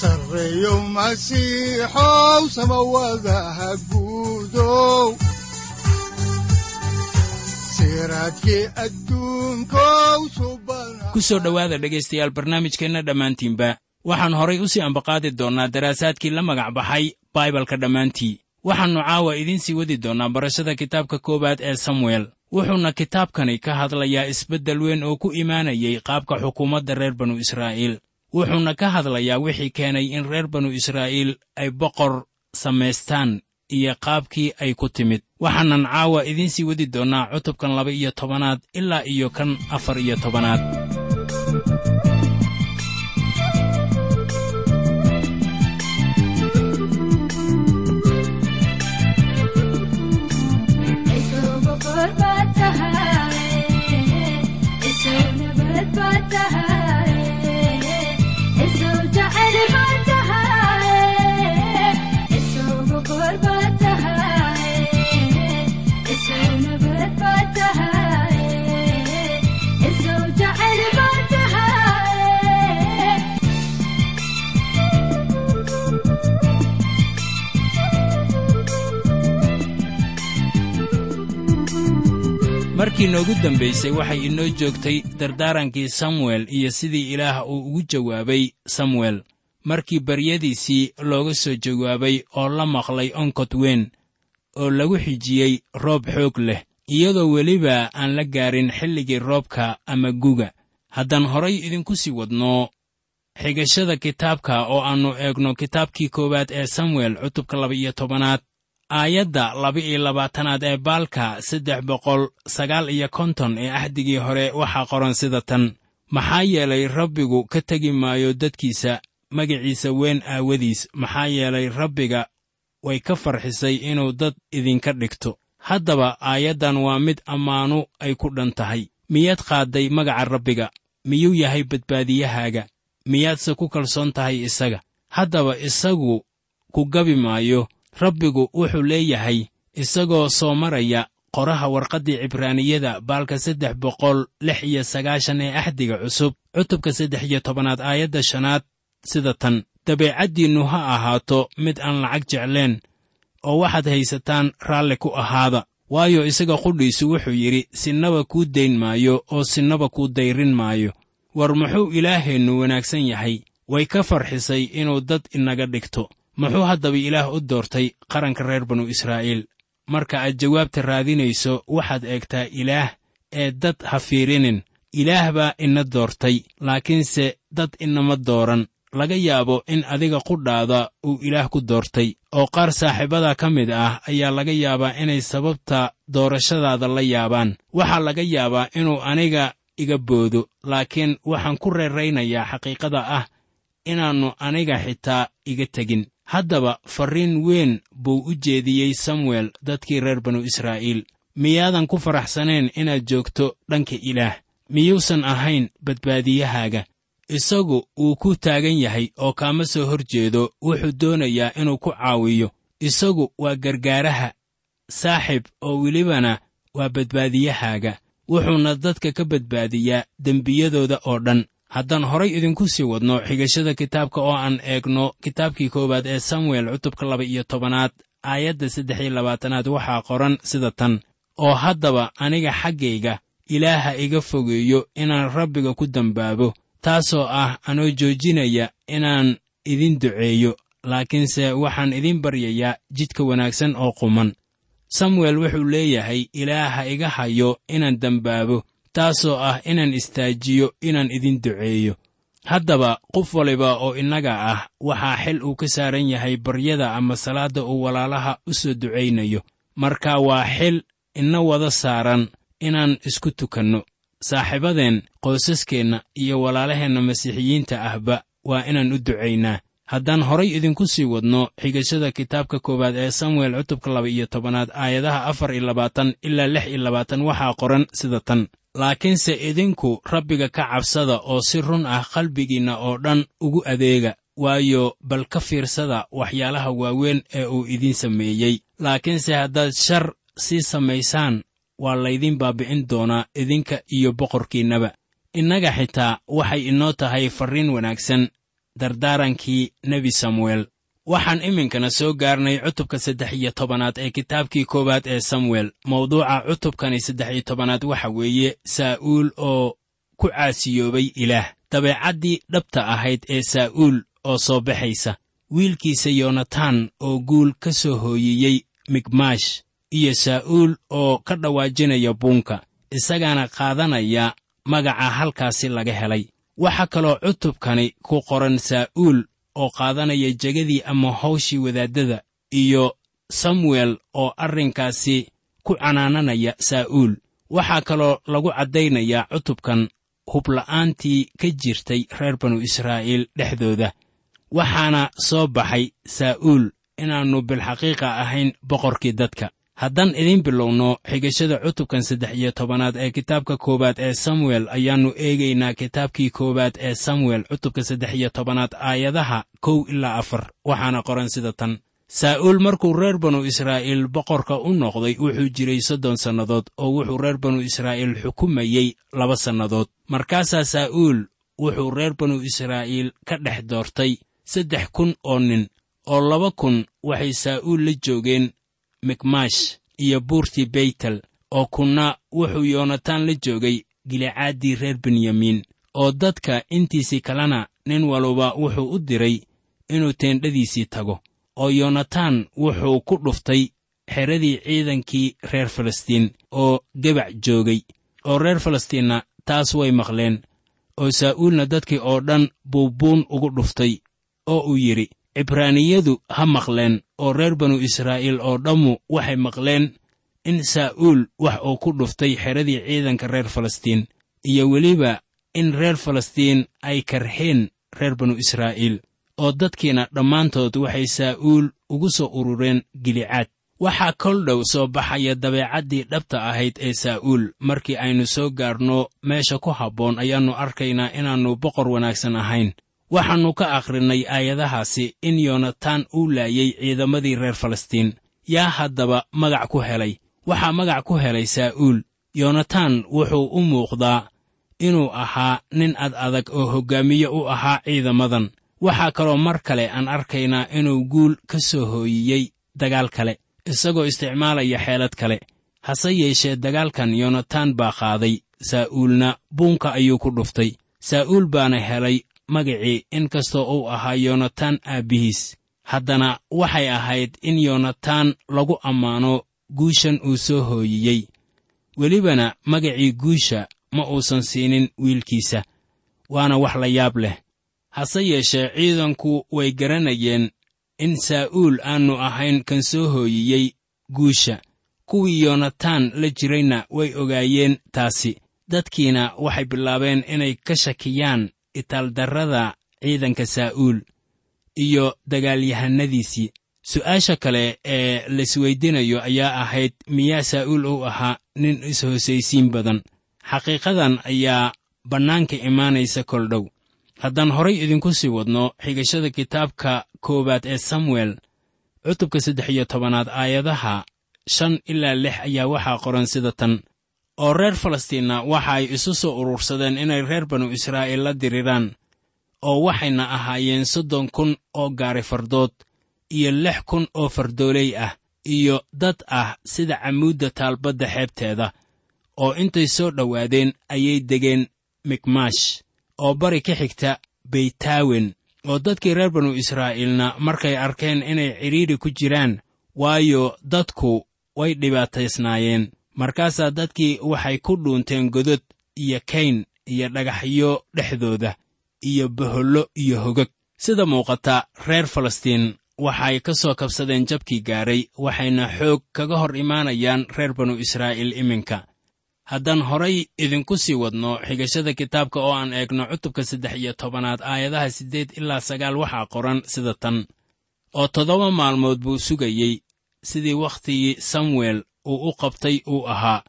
sareyow masiixow samawadaha ku soo dhowaada dhegaystayaal barnaamijkeenna dhammaantiinba. Waxaan horay u sii ambaqaadi doonnaa daraasaadkii la magac baxay baibalka dhammaantii. Waxaannu caawa idiin sii wadi doonnaa barashada kitaabka koowaad ee samuel. Wuxuuna kitaabkani ka hadlayaa isbeddel weyn oo ku imaanayay qaabka xukuumadda reer banu israa'iil wuxuuna ka hadlayaa wixii keenay in reer banu israa'iil ay boqor samaystaan iyo qaabkii ay ku timid. Waxaanan caawa idiin sii wadi doonnaa cutubkan laba iyo tobanaad ilaa iyo kan afar iyo tobanaad markii noogu dambaysay waxay inoo joogtay dardaarankii samuel iyo sidii ilaah uu ugu jawaabay samuel. Markii baryadiisii looga soo jawaabay oo la maqlay onkod weyn oo lagu xijiyey roob xoog leh iyadoo weliba aan la gaarin xilligii roobka ama guga. Haddaan horay idinku sii wadno xigashada kitaabka oo aannu eegno kitaabkii koowaad ee samuel cutubka laba-iyo tobanaad aayadda laba-iyo labaatanaad ee baalka saddex boqol sagaal iyo konton ee axdigii hore waxaa qoran sida tan. Maxaa yeelay rabbigu ka tegi maayo dadkiisa magiciisa weyn aawadiis. Maxaa yeelay rabbiga way ka farxisay inuu dad idinka dhigto. Haddaba aayaddan waa mid ammaanu ay ku dhan tahay. Miyaad qaadday magaca rabbiga? Miyuu yahay badbaadiyahaaga? Miyaadse ku kalsoon tahay isaga? Haddaba isagu ku gabi maayo rabbigu wuxuu leeyahay isagoo soo maraya qoraha warqaddii cibraaniyada baalka saddex boqol lix iyo sagaashan ee axdiga cusub. Cutubka saddex iyo tobanaad aayadda shanaad sida tan. Dabeecaddiinnu ha ahaato mid aan lacag jecleen oo waxaad haysataan raalli ku ahaada. Waayo isaga qudhiisu wuxuu yidhi sinnaba kuu dayn maayo oo sinnaba kuu dayrin maayo. War muxuu ilaaheennu wanaagsan yahay. Way ka farxisay inuu dad inaga dhigto muxuu haddaba ilaah u doortay qaranka reer banu israa'iil. Marka aad jawaabta raadinayso waxaad eegtaa ilaah ee dad ha fiirinin. Ilaah baa ina doortay laakiinse dad inama dooran. Laga yaabo in adiga qudhaada uu ilaah ku doortay. Oo qaar saaxiibada ka mid ah ayaa laga yaabaa inay sababta doorashadaada la yaabaan. Waxaa laga yaabaa inuu aniga iga boodo laakiin waxaan ku reeraynayaa xaqiiqada ah. Inaannu aniga xitaa iga tegin haddaba farriin weyn buu u jeediyey samuel dadkii reer banu israa'iil. Miyaadan ku faraxsanayn inaad joogto dhanka ilaah. Miyuusan ahayn badbaadiyahaaga. Isagu wuu ku taagan yahay oo kaama soo hor jeedo. Wuxuu doonayaa inuu ku caawiyo. Isagu waa gargaaraha saaxib oo welibana waa badbaadiyahaaga. Wuxuuna dadka ka badbaadiyaa dembiyadooda oo dhan haddaan horay idinku sii wadno xigashada kitaabka oo aan eegno kitaabkii koowaad ee samuel cutubka laba iyo tobanaad aayadda saddex iyo labaatanaad waxaa qoran sida tan. Oo haddaba aniga xaggayga ilaaha iga fogeeyo inaan rabbiga ku dembaabo taasoo ah anoo joojinaya inaan idin duceeyo laakiinse waxaan idin baryayaa jidka wanaagsan oo quman. Samuel wuxuu leeyahay ilaaha iga hayo inaan dembaabo taasoo ah inaan istaajiyo inaan idin duceeyo. Haddaba qof waliba oo innaga ah waxaa xil uu ka saaran yahay baryada ama salaadda uu walaalaha u soo ducaynayo marka waa xil ina wada saaran inaan isku tukanno. Saaxiibadeen qoysaskeenna iyo walaalaheenna masiixiyiinta ahba waa inaan u ducaynaa haddaan horay idinku sii wadno xigashada kitaabka koowaad ee samuel cutubka laba iyo tobanaad aayadaha afar iyo labaatan ilaa lix iyo labaatan waxaa qoran sida tan laakiinse idinku rabbiga ka cabsada oo si run ah qalbigiinna oo dhan ugu adeega waayo bal ka fiirsada waxyaalaha waaweyn ee uu idiin sameeyey. Laakiinse haddaad shar sii samaysaan waa laydin baabi'in doonaa idinka iyo boqorkiinnaba. Innaga xitaa waxay inoo tahay farriin wanaagsan dardaarankii nebi samuel waxaan iminkana soo gaarnay cutubka saddex iyo tobanaad ee kitaabkii koowaad ee samuel. Mawduuca cutubkani saddex iyo tobanaad waxa weeye saa'uul oo ku caasiyoobay ilaah. Dabeecaddii dhabta ahayd ee saa'uul oo soo baxaysa wiilkiisa yonatan oo guul ka soo hooyiyey mikmaash iyo saa'uul oo ka dhawaajinaya buunka isagaana qaadanaya magaca halkaasi laga helay. Waxaa kaloo cutubkani ku qoran saa'uul oo qaadanaya jegadii ama hawshii wadaaddada iyo samuel oo arrinkaasi ku canaananaya saa'uul waxaa kaloo lagu caddaynayaa cutubkan hubla'aantii ka jirtay reer banu israa'iil dhexdooda. Waxaana soo baxay saa'uul inaannu bilxaqiiqa ahayn boqorkii dadka haddaan idiin bilowno xigashada cutubkan saddex iyo tobanaad ee kitaabka koowaad ee samuel ayaannu eegaynaa kitaabkii koowaad ee samuel cutubka saddex iyo tobanaad aayadaha kow ilaa afar. Waxaana qoran sida tan. Saa'uul markuu reer banu israa'iil boqorka u noqday wuxuu jiray soddon sannadood oo wuxuu reer banu israa'iil xukumayey laba sannadood. Markaasaa saa'uul wuxuu reer banu israa'iil ka dhex doortay saddex kun oo nin oo laba kun waxay saa'uul la joogeen mikmaash iyo buurtii beytel oo kunna wuxuu yoonataan la joogay gilicaaddii reer benyamiin oo dadka intiisii kalena nin waluba wuxuu u diray inuu teendhadiisii tago oo yoonataan wuxuu ku dhuftay xeradii ciidankii reer falastiin oo gebac joogay oo reer falastiinna taas way maqleen oo saa'uulna dadkii oo dhan buu buun ugu dhuftay oo uu yidhi cibraaniyadu ha maqleen oo reer banu israa'iil oo dhammu waxay maqleen in saa'uul wax uu ku dhuftay xeradii ciidanka reer falastiin iyo weliba in reer falastiin ay karheen reer banu israa'iil oo dadkiina dhammaantood waxay saa'uul ugu soo urureen gilicaad waxaa kol dhow soo baxaya dabeecaddii dhabta ahayd ee saa'uul markii aynu soo gaarno meesha ku habboon ayaannu arkaynaa inaannu boqor wanaagsan ahayn waxaannu ka akhrinnay aayadahaasi in yoonataan uu laayey ciidamadii reer falastiin. Yaa haddaba magac ku helay. Waxaa magac ku helay saa'uul. Yoonataan wuxuu u muuqdaa inuu ahaa nin ad adag oo hoggaamiye u ahaa ciidamadan. Waxaa kaloo mar kale aan arkaynaa inuu guul ka soo hooyiyey dagaal kale isagoo isticmaalaya xeelad kale. Hase yeeshee dagaalkan yoonataan baa qaaday. Saa'uulna buunka ayuu ku dhuftay. Saa'uul baana helay magacii in kastoo uu ahaa yoonataan aabbihiis haddana waxay ahayd in yoonataan lagu ammaano guushan uu soo hooyiyey. Welibana magacii guusha ma uusan siinin wiilkiisa waana wax la yaab leh. Hase yeeshee ciidanku way garanayeen in saa'uul aannu ahayn kan soo hooyiyey guusha. Kuwii yoonataan la jirayna way ogaayeen taasi. Dadkiina waxay bilaabeen inay ka shakiyaan itaaldarrada ciidanka saa'uul iyo dagaalyahannadiisii. Su'aasha kale ee laisweydiinayo ayaa ahayd miyaa saa'uul uu ahaa nin is-hoosaysiin badan? Xaqiiqadan ayaa bannaanka imaanaysa kol dhow haddaan horay idinku sii wadno xigashada kitaabka koowaad ee samuel cutubka saddex iyo tobanaad aayadaha shan ilaa lix ayaa waxaa qoran sida tan oo reer falastiinna waxa ay isu soo urursadeen inay reer banu israa'iil la diriraan oo waxayna ahaayeen soddon kun oo gaari fardood iyo lix kun oo fardooley ah iyo dad ah sida camuudda taalbadda xeebteeda oo intay soo dhowaadeen ayay degeen mikmaash oo bari ka xigta beytaawen oo dadkii reer banu israa'iilna markay arkeen inay cidhiidhi ku jiraan waayo dadku way dhibaataysnaayeen markaasaa dadkii waxay ku dhuunteen godod iyo kayn iyo dhagaxyo dhexdooda iyo bohollo iyo hogag. Sida muuqata reer falastiin waxay ka soo kabsadeen jabkii gaadhay waxayna xoog kaga hor imaanayaan reer banu israa'iil iminka. Haddaan horay idinku sii wadno xigashada kitaabka oo aan eegno cutubka saddex iyo tobanaad aayadaha siddeed ilaa sagaal waxaa qoran sida tan. Oo toddoba maalmood buu sugayey sidii wakhtigii samuel uu u qabtay uu ahaa.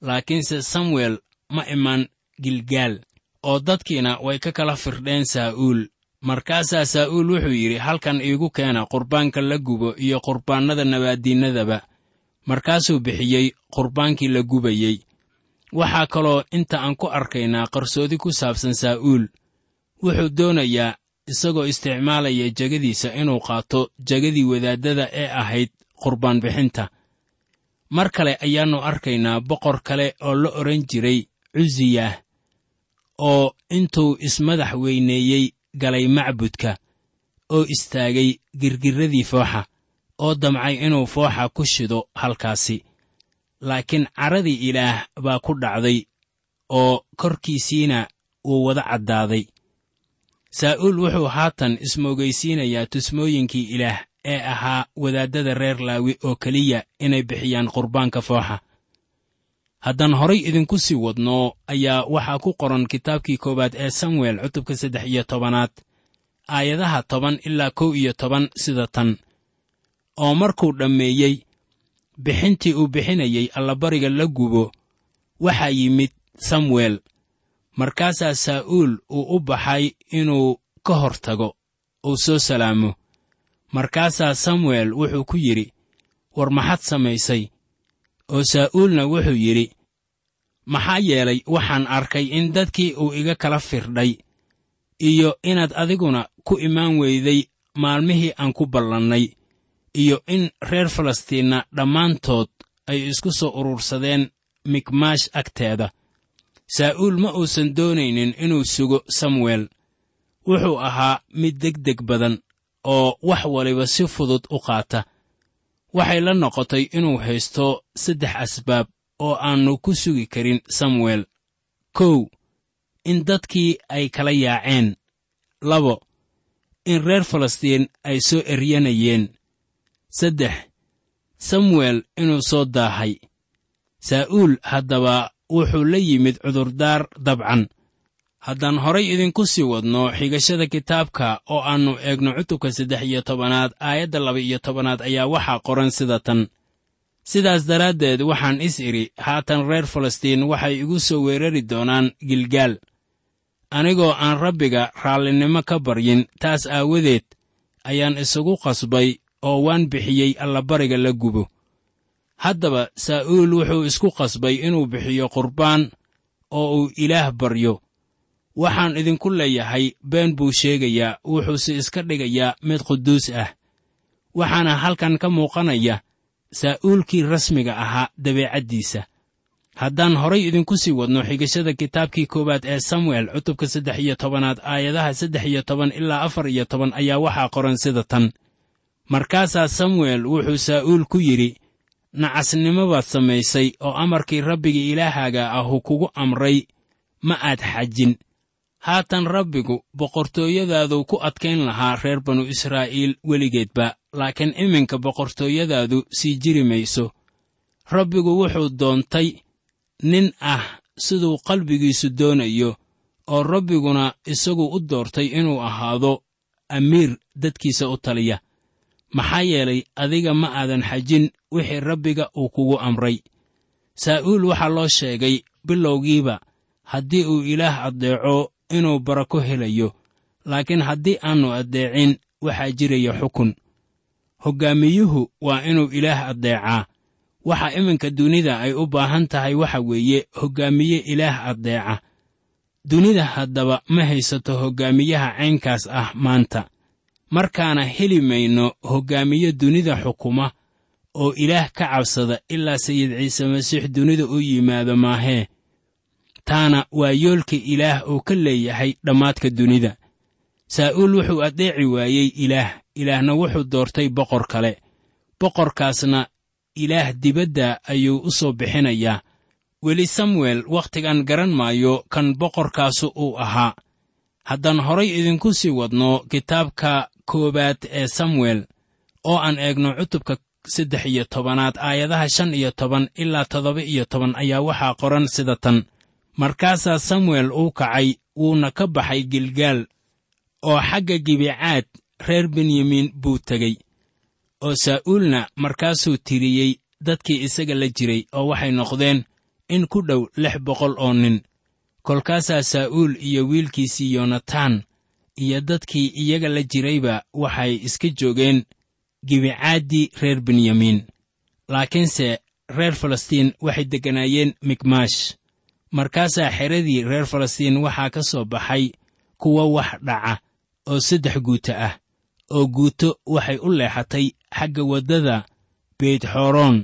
Laakiinse samuel ma iman gilgaal oo dadkiina way ka kala firdheen saa'uul. Markaasaa saa'uul wuxuu yidhi halkan iigu keena qurbaanka la gubo iyo qurbaannada nabaaddiinnadaba. Markaasuu bixiyey qurbaankii la gubayey. Waxaa kaloo inta aan ku arkaynaa qarsoodi ku saabsan saa'uul. Wuxuu doonayaa isagoo isticmaalaya jegadiisa inuu qaato jegadii wadaaddada ee ahayd qurbaan bixinta mar kale ayaannu arkaynaa boqor kale oo la odhan jiray cusiyah oo intuu ismadax weyneeyey galay macbudka oo istaagay girgirradii fooxa oo damcay inuu fooxa ku shido halkaasi. Laakiin caradii ilaah baa ku dhacday oo korkiisiina wuu wada caddaaday. Saa'uul wuxuu haatan ismoogaysiinayaa tusmooyinkii ilaah ee ahaa wadaaddada reer laawi oo keliya inay bixiyaan qurbaanka fooxa. Haddaan horay idinku sii wadno ayaa waxaa ku qoran kitaabkii koowaad ee samuel cutubka saddex iyo tobanaad aayadaha toban ilaa kow iyo toban sida tan. Oo markuu dhammeeyey bixintii uu bixinayey allabariga la gubo waxaa yimid samuel markaasaa saa'uul uu u baxay inuu ka hor tago uu soo salaamo markaasaa samuel wuxuu ku yidhi war maxaad samaysay? Oo saa'uulna wuxuu yidhi maxaa yeelay waxaan arkay in dadkii uu iga kala firdhay iyo inaad adiguna ku imaan weyday maalmihii aan ku ballannay iyo in reer falastiinna dhammaantood ay isku soo urursadeen mikmaash agteeda. Saa'uul ma uusan doonaynin inuu sugo samuel. Wuxuu ahaa mid degdeg badan oo wax waliba si fudud u qaata. Waxay la noqotay inuu haysto saddex asbaab oo aannu ku sugi karin samuel. Kow in dadkii ay kala yaaceen. Labo in reer falastiin ay soo eryanayeen. Saddex samuel inuu soo daahay. Saa'uul haddaba wuxuu la yimid cudurdaar dabcan haddaan horay idinku sii wadno xigashada kitaabka oo aannu eegno cutubka saddex iyo tobanaad aayadda laba iyo tobanaad ayaa waxaa qoran sida tan. Sidaas daraaddeed waxaan is idhi haatan reer falastiin waxay igu soo weerari doonaan gilgaal. Anigoo aan rabbiga raallinimo ka baryin taas aawadeed ayaan isugu qasbay oo waan bixiyey allabariga la gubo. Haddaba saa'uul wuxuu isku qasbay inuu bixiyo qurbaan oo uu ilaah baryo waxaan idinku leeyahay been buu sheegayaa wuxuuse iska dhigayaa mid quduus ah. Waxaana halkan ka muuqanaya saa'uulkii rasmiga ahaa dabeecaddiisa. Haddaan horay idinku sii wadno xigashada kitaabkii koowaad ee samuel cutubka saddex iyo tobanaad aayadaha saddex iyo toban ilaa afar iyo toban ayaa waxaa qoran sida tan. Markaasaa samuel wuxuu saa'uul ku yidhi nacasnimo baad samaysay oo amarkii rabbiga ilaahaaga ahu kugu amray ma aad xajin haatan rabbigu boqortooyadaaduu ku adkayn lahaa reer banu israa'iil weligeedba laakiin iminka boqortooyadaadu sii jiri mayso. Rabbigu wuxuu doontay nin ah siduu qalbigiisu doonayo oo rabbiguna isagu u doortay inuu ahaado amiir dadkiisa u taliya. Maxaa yeelay adiga ma aadan xajin wixii rabbiga uu kugu amray. Saa'uul waxaa loo sheegay bilowgiiba haddii uu ilaah addeeco inuu barako helayo laakiin haddii aannu addeecin waxaa jiraya xukun. Hoggaamiyuhu waa inuu ilaah addeecaa. Waxa iminka dunida ay u baahan tahay waxa weeye hoggaamiye ilaah addeeca dunida haddaba ma haysato hoggaamiyaha caynkaas ah maanta. Markaana heli mayno hoggaamiye dunida xukuma oo ilaah ka cabsada ilaa sayid ciise masiix dunida u yimaado maahee taana waa yoolka ilaah uu ka leeyahay dhammaadka dunida. Saa'uul wuxuu addeeci waayey ilaah ilaahna wuxuu doortay boqor kale. Boqorkaasna ilaah dibadda ayuu u soo bixinayaa. Weli samuel wakhtigan garan maayo kan boqorkaasu uu ahaa. Haddaan horay idinku sii wadno kitaabka koowaad ee samuel oo aan eegno cutubka saddex iyo tobanaad aayadaha shan iyo toban ilaa toddoba iyo toban ayaa waxaa qoran sida tan markaasaa samuel uu kacay wuuna ka baxay gilgaal oo xagga gibicaad reer benyamin buu tegey oo saa'uulna markaasuu tiriyey dadkii isaga la jiray oo waxay noqdeen in ku dhow lix boqol oo nin. Kolkaasaa saa'uul iyo wiilkiisii yonataan iyo dadkii iyaga la jirayba waxay iska joogeen gibicaaddii reer benyamin. Laakiinse reer falastiin waxay degganaayeen mikmaash markaasaa xeradii reer falastiin waxaa ka soo baxay kuwa wax dhaca oo saddex guuto ah oo guuto waxay u leexatay xagga waddada beytxoroon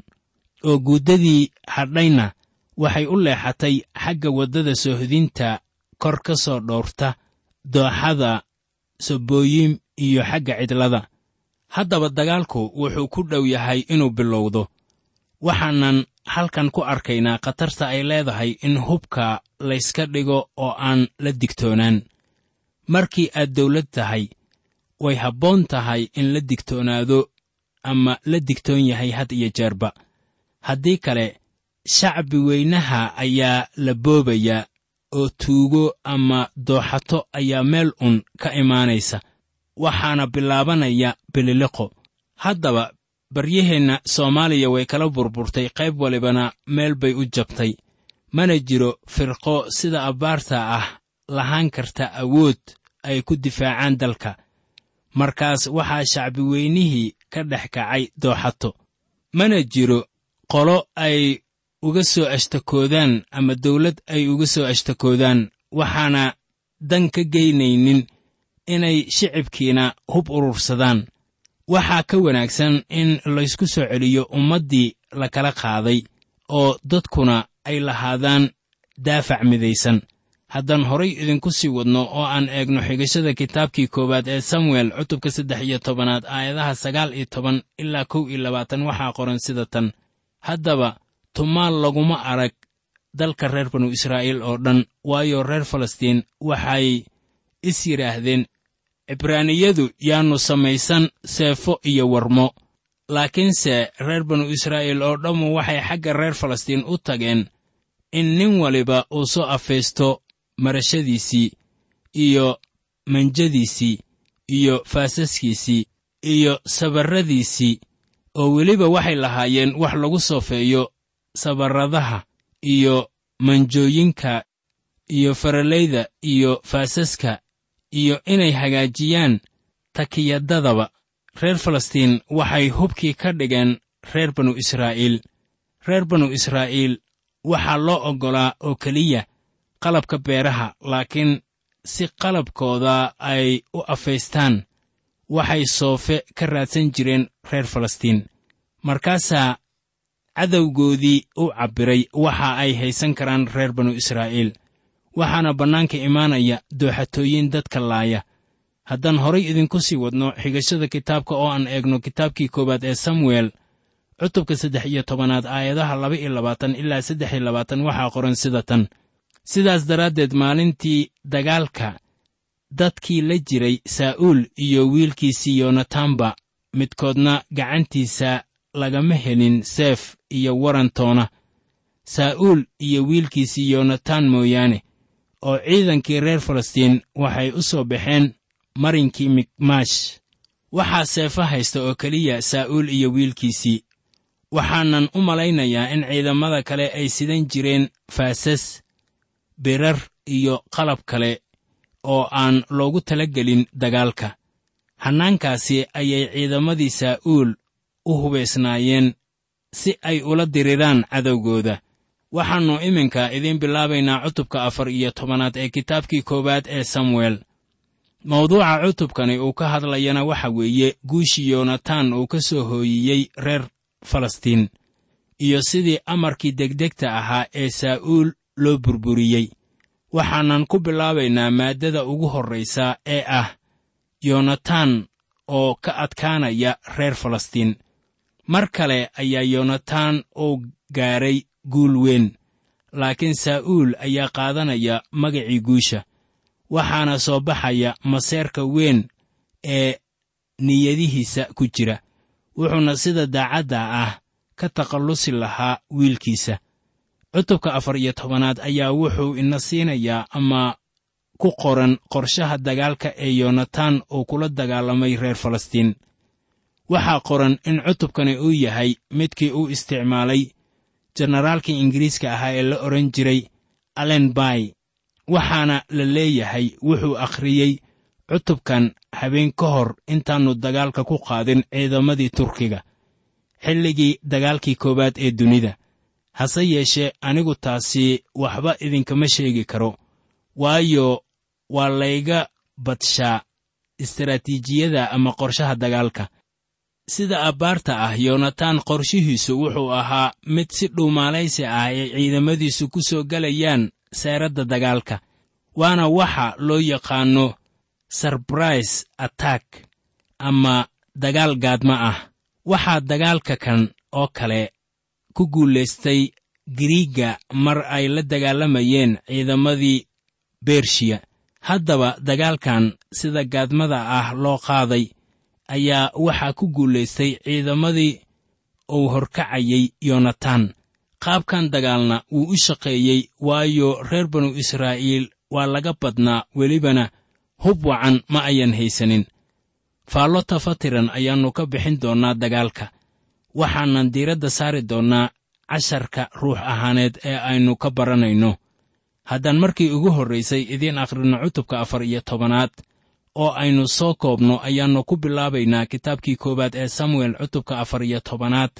oo guuddadii hadhayna waxay u leexatay xagga waddada soohodinta kor ka soo dhowrta dooxada sobooyim iyo xagga cidlada. Haddaba dagaalku wuxuu ku dhow yahay inuu bilowdo waxaanan halkan ku arkaynaa khatarta ay leedahay in hubka layska dhigo oo aan la digtoonaan markii aad dawlad tahay way habboon tahay in la digtoonaado ama la digtoon yahay had iyo jeerba. Haddii kale shacbi weynaha ayaa la boobayaa oo tuugo ama dooxato ayaa meel un ka imaanaysa waxaana bilaabanaya bililiqo. Haddaba baryaheenna soomaaliya way kala burburtay qayb walibana meel bay u jabtay. Mana jiro firqo sida abbaarta ah lahaan karta awood ay ku difaacaan dalka. Markaas waxaa shacbi weynihii ka dhex kacay dooxato. Mana jiro qolo ay uga soo ashtakoodaan ama dawlad ay uga soo ashtakoodaan waxaana dan ka geynaynin inay shicibkiina hub urursadaan waxaa ka wanaagsan in laysku soo celiyo ummaddii la kala qaaday oo dadkuna ay lahaadaan daafac midaysan. Haddaan horay idinku sii wadno oo aan eegno xigashada kitaabkii koowaad ee samuel cutubka saddex iyo tobanaad aayadaha sagaal iyo toban ilaa kow iyo labaatan waxaa qoran sida tan. Haddaba tumaal laguma arag dalka reer banu israa'iil oo dhan waayo reer falastiin waxay is yidhaahdeen cibraaniyadu yaannu samaysan seefo iyo warmo. Laakiinse reer banu israa'iil oo dhammu waxay xagga reer falastiin u tageen in nin waliba uu soo afaysto marashadiisii iyo manjadiisii iyo faasaskiisii iyo sabarradiisii oo weliba waxay lahaayeen wax lagu soofeeyo sabarradaha iyo manjooyinka iyo faralayda iyo faasaska iyo inay hagaajiyaan takiyadadaba. Reer falastiin waxay hubkii ka dhigeen reer banu israa'iil. Reer banu israa'iil waxaa loo oggolaa oo keliya qalabka beeraha laakiin si qalabkooda ay u afaystaan waxay soofe ka raadsan jireen reer falastiin. Markaasaa cadowgoodii u cabbiray waxa ay haysan karaan reer banu israa'iil waxaana bannaanka imaanaya dooxatooyin dadka laaya. Haddaan horay idinku sii wadno xigashada kitaabka oo aan eegno kitaabkii koowaad ee samuel cutubka saddex iyo tobanaad aayadaha laba iyo labaatan ilaa saddex iyo labaatan waxaa qoran sida tan. Sidaas daraaddeed maalintii dagaalka dadkii la jiray saa'uul iyo wiilkiisii yonataanba midkoodna gacantiisa lagama helin seef iyo warantoona. Saa'uul iyo wiilkiisii yonataan mooyaane oo ciidankii reer falastiin waxay u soo baxeen marinkii mikmaash waxaa seefo haysta oo keliya saa'uul iyo wiilkiisii. Waxaanan u malaynayaa in ciidamada kale ay sidan jireen faasas birar iyo qalab kale oo aan loogu tala gelin dagaalka. Hannaankaasi ayay ciidamadii saa'uul u hubaysnaayeen si ay ula diriraan cadowgooda waxaannu iminka idiin bilaabaynaa cutubka afar iyo tobanaad ee kitaabkii koowaad ee samuel. Mawduuca cutubkani uu ka hadlayana waxa weeye guushii yoonataan uu ka soo hooyiyey reer falastiin iyo sidii amarkii degdegta ahaa ee saa'uul loo burburiyey. Waxaanan ku bilaabaynaa maaddada ugu horraysa ee ah yoonataan oo ka adkaanaya reer falastiin. Mar kale ayaa yoonataan uu gaadhay guul weyn laakiin saa'uul ayaa qaadanaya magacii guusha waxaana soo baxaya maseerka weyn ee niyadihiisa ku jira wuxuuna sida daacadda ah ka takhallusi lahaa wiilkiisa. Cutubka afar iyo tobanaad ayaa wuxuu ina siinayaa ama ku qoran qorshaha dagaalka ee yoonataan uu kula dagaalamay reer falastiin. Waxaa qoran in cutubkani uu yahay midkii uu isticmaalay jenaraalkii ingiriiska ahaa ee la odhan jiray allen bay waxaana la leeyahay wuxuu akhriyey cutubkan habeen ka hor intaannu dagaalka ku qaadin ciidamadii turkiga xilligii dagaalkii koowaad ee dunida. Hase yeeshee anigu taasi waxba idinkama sheegi karo waayo waa layga badshaa istaraatiijiyada ama qorshaha dagaalka sida abbaarta ah yoonataan qorshihiisu wuxuu ahaa mid si dhuumaalaysi ah ay ciidamadiisu ku soo gelayaan seeradda dagaalka waana waxa loo yaqaanno sarbrise attack ama dagaal gaadma ah. Waxaa dagaalka kan oo kale ku guulaystay giriigga mar ay la dagaalamayeen ciidamadii bershiya haddaba dagaalkan sida gaadmada ah loo qaaday ayaa waxaa ku guulaystay ciidamadii uu horkacayay yoonataan qaabkan dagaalna wuu u shaqeeyey waayo reer banu israa'iil waa laga badnaa welibana. Hub wacan ma ayan haysanin. Faallo tafatiran ayaannu ka bixin doonnaa dagaalka. Waxaanan diiradda saari doonnaa casharka ruux ahaaneed ee aynu ka baranayno. Haddaan markii ugu horraysay idiin akhrinno cutubka afar iyo tobanaad oo aynu soo koobno ayaannu ku bilaabaynaa kitaabkii koowaad ee samuel cutubka afar iyo tobanaad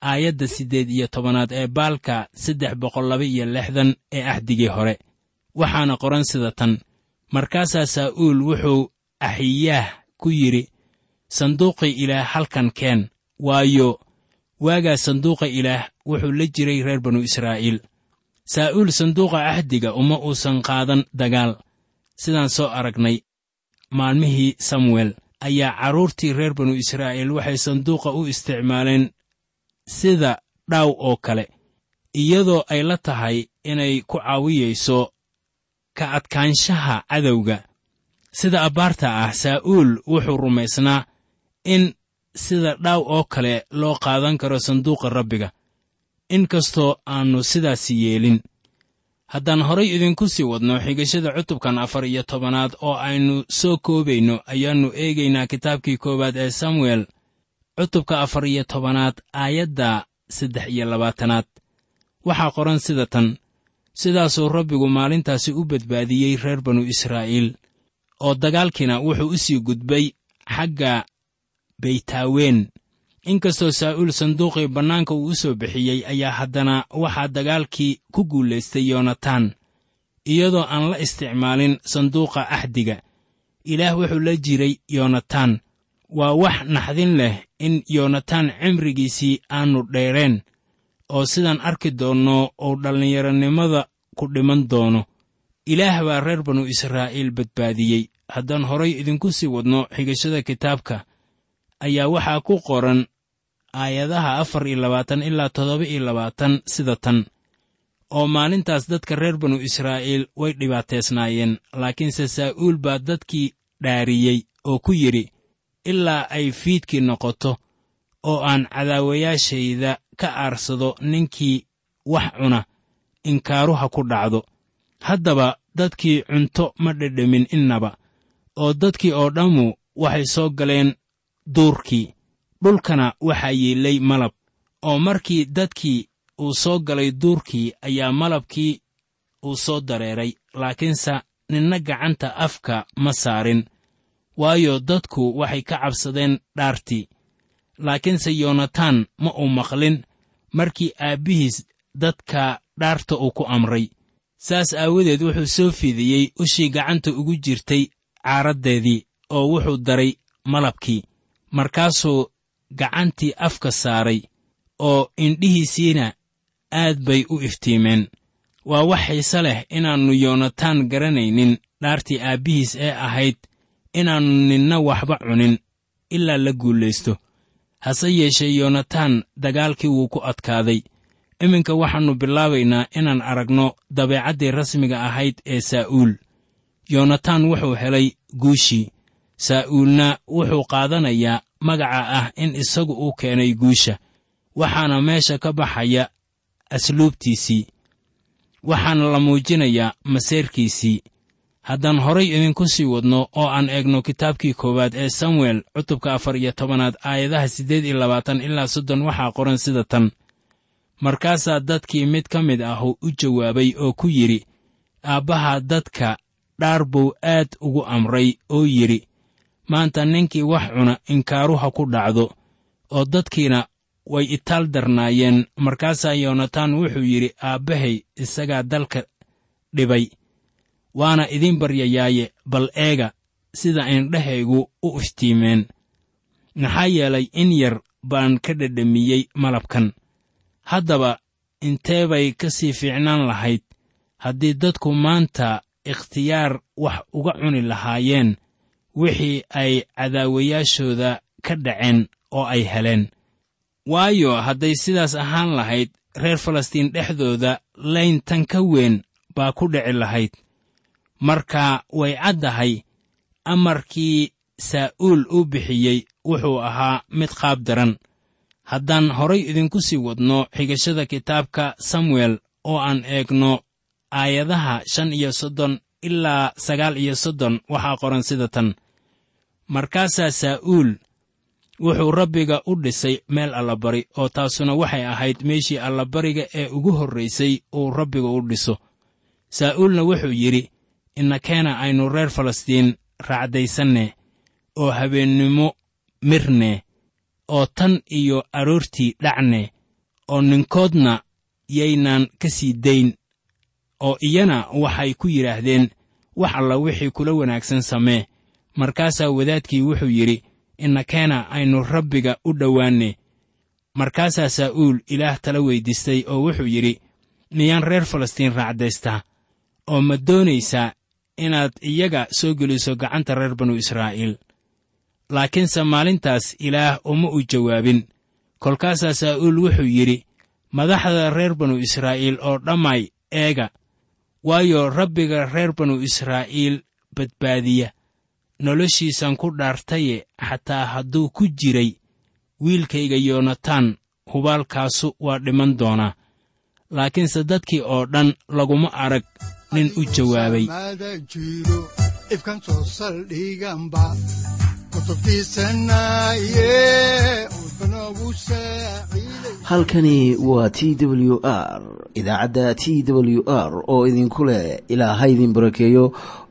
aayadda siddeed iyo tobanaad ee baalka saddex boqol laba iyo lixdan ee axdigii hore. Waxaana qoran sida tan markaasaa saa'uul wuxuu axiyaah ku yidhi sanduuqii ilaah halkan keen waayo waagaa sanduuqa ilaah wuxuu la jiray reer banu israa'iil. Saa'uul sanduuqa ahdiga uma uusan qaadan dagaal sidaan soo aragnay maalmihii samuel. Ayaa carruurtii reer banu israa'iil waxay sanduuqa u isticmaaleen sida dhaaw oo kale iyadoo ay la tahay inay ku caawiyayso ka adkaanshaha cadowga. Sida abbaarta ah saa'uul wuxuu rumaysnaa in sida dhaaw oo kale loo qaadan karo sanduuqa rabbiga in kastoo aannu sidaasi yeelin haddaan horay idinku sii wadno xigashada cutubkan afar iyo tobanaad oo aynu soo koobayno ayaannu eegaynaa kitaabkii koowaad ee samuel cutubka afar iyo tobanaad aayadda saddex iyo labaatanaad. Waxaa qoran sida tan sidaasuu rabbigu maalintaasi u badbaadiyey reer banu israa'iil oo dagaalkiina wuxuu u sii gudbay xagga beytaawen inkastoo saa'uul sanduuqii bannaanka uu u soo bixiyey ayaa haddana waxaa dagaalkii ku guulaystay yoonataan iyadoo aan la isticmaalin sanduuqa axdiga ilaah wuxuu la jiray yoonataan waa wax naxdin leh in yoonataan cimrigiisii aannu dheereen oo sidaan arki doonno uu dhallinyaronimada ku dhiman doono. Ilaah baa reer banu israa'iil badbaadiyey. Haddaan horay idinku sii wadno xigashada kitaabka ayaa waxaa ku qoran aayadaha afar iyo labaatan ilaa toddoba iyo labaatan sida tan. Oo maalintaas dadka reer banu israa'iil way dhibaateysnaayeen laakiinse saa'uul baa dadkii dhaariyey oo ku yidhi ilaa ay fiidkii noqoto oo aan cadaawayaashayda ka aarsado ninkii wax cuna inkaaruha ku dhacdo. Haddaba dadkii cunto ma dhedhemin innaba oo dadkii oo dhammu waxay soo galeen duurkii dhulkana waxaa yiillay malab oo markii dadkii uu soo galay duurkii ayaa malabkii uu soo dareeray. Laakiinse ninna gacanta afka ma saarin waayo dadku waxay ka cabsadeen dhaartii. Laakiinse yoonataan ma uu maqlin markii aabbihiis dadka dhaarta uu ku amray. Saas aawadeed wuxuu soo fidiyey ushii gacanta ugu jirtay caaraddeedii oo wuxuu daray malabkii. Markaasuu gacantii afka saaray oo indhihiisiina aad bay u iftiimeen. Waa wax xiise leh inaannu yoonataan garanaynin dhaartii aabbihiis ee ahayd inaannu ninna waxba cunin ilaa la guulaysto hase yeeshee yoonataan dagaalkii wuu ku adkaaday. Iminka waxaannu bilaabaynaa inaan aragno dabeecaddii rasmiga ahayd ee saa'uul. Yoonataan wuxuu helay guushii. Saa'uulna wuxuu qaadanayaa magaca ah in isagu uu keenay guusha. Waxaana meesha ka baxaya asluubtiisii. Waxaana la muujinayaa maseerkiisii haddaan horay idinku sii wadno oo aan eegno kitaabkii koowaad ee samuel cutubka afar iyo tobanaad aayadaha siddeed iyo labaatan ilaa soddon waxaa qoran sida tan. Markaasaa dadkii mid ka mid ahu u jawaabay oo ku yidhi aabbaha dadka dhaar buu aad ugu amray oo yidhi maanta ninkii wax cuna inkaaruha ku dhacdo oo dadkiina way itaal darnaayeen. Markaasaa yoonataan wuxuu yidhi aabbahay isagaa dalka dhibay waana idiin baryayaaye bal eega sida indhahaygu u iftiimeen. Maxaa yeelay in yar baan ka dhedhamiyey malabkan. Haddaba intee bay ka sii fiicnaan lahayd? Haddii dadku maanta ikhtiyaar wax uga cuni lahaayeen wixii ay cadaawayaashooda ka dhaceen oo ay heleen. Waayo hadday sidaas ahaan lahayd reer falastiin dhexdooda layntan ka weyn baa ku dhici lahayd. Marka way caddahay amarkii saa'uul uu bixiyey wuxuu ahaa mid qaab daran. Haddaan horay idinku sii wadno xigashada kitaabka samuel oo aan eegno aayadaha shan iyo soddon ilaa sagaal iyo soddon waxaa qoran sida tan markaasaa saa'uul wuxuu rabbiga u dhisay meel allabari oo taasuna waxay ahayd meeshii allabariga ee ugu horraysay uu rabbiga u dhiso. Saa'uulna wuxuu yidhi innakeena aynu reer falastiin raacdaysanne oo habeennimo mirne oo tan iyo aroortii dhacne oo ninkoodna yaynaan ka sii dayn oo iyana waxay ku yidhaahdeen wax alla wixii kula wanaagsan samee markaasaa wadaadkii wuxuu yidhi innakeena aynu rabbiga u dhowaanne. Markaasaa saa'uul ilaah tala weyddiistay oo wuxuu yidhi miyaan reer falastiin raacdaystaa oo ma doonaysaa inaad iyaga soo geliso gacanta reer banu israa'iil? Laakiinse maalintaas ilaah uma u jawaabin. Kolkaasaa saa'uul wuxuu yidhi madaxda reer banu israa'iil oo dhammay eega waayo rabbiga reer banu israa'iil badbaadiya noloshiisan ku dhaartaye xataa hadduu ku jiray wiilkayga yoonataan hubaalkaasu waa dhiman doonaa laakiinse dadkii oo dhan laguma arag nin u jawaabay. Halkani waa t w r idaacadda t w r oo idinku leh ilaa ha idin barakeeyo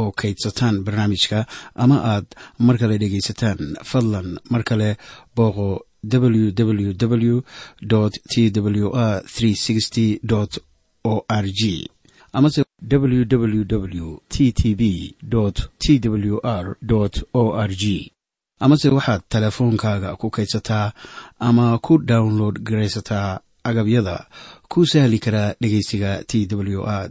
oo kaydsataan barnaamijka ama aad mar kale dhegaysataan. Fadlan mar kale booqo www t w r o r g amase www t t b t w r o r g amase waxaad teleefoonkaaga ku kaydsataa ama ku download garaysataa agabyada ku sahli karaa dhegeysiga t w r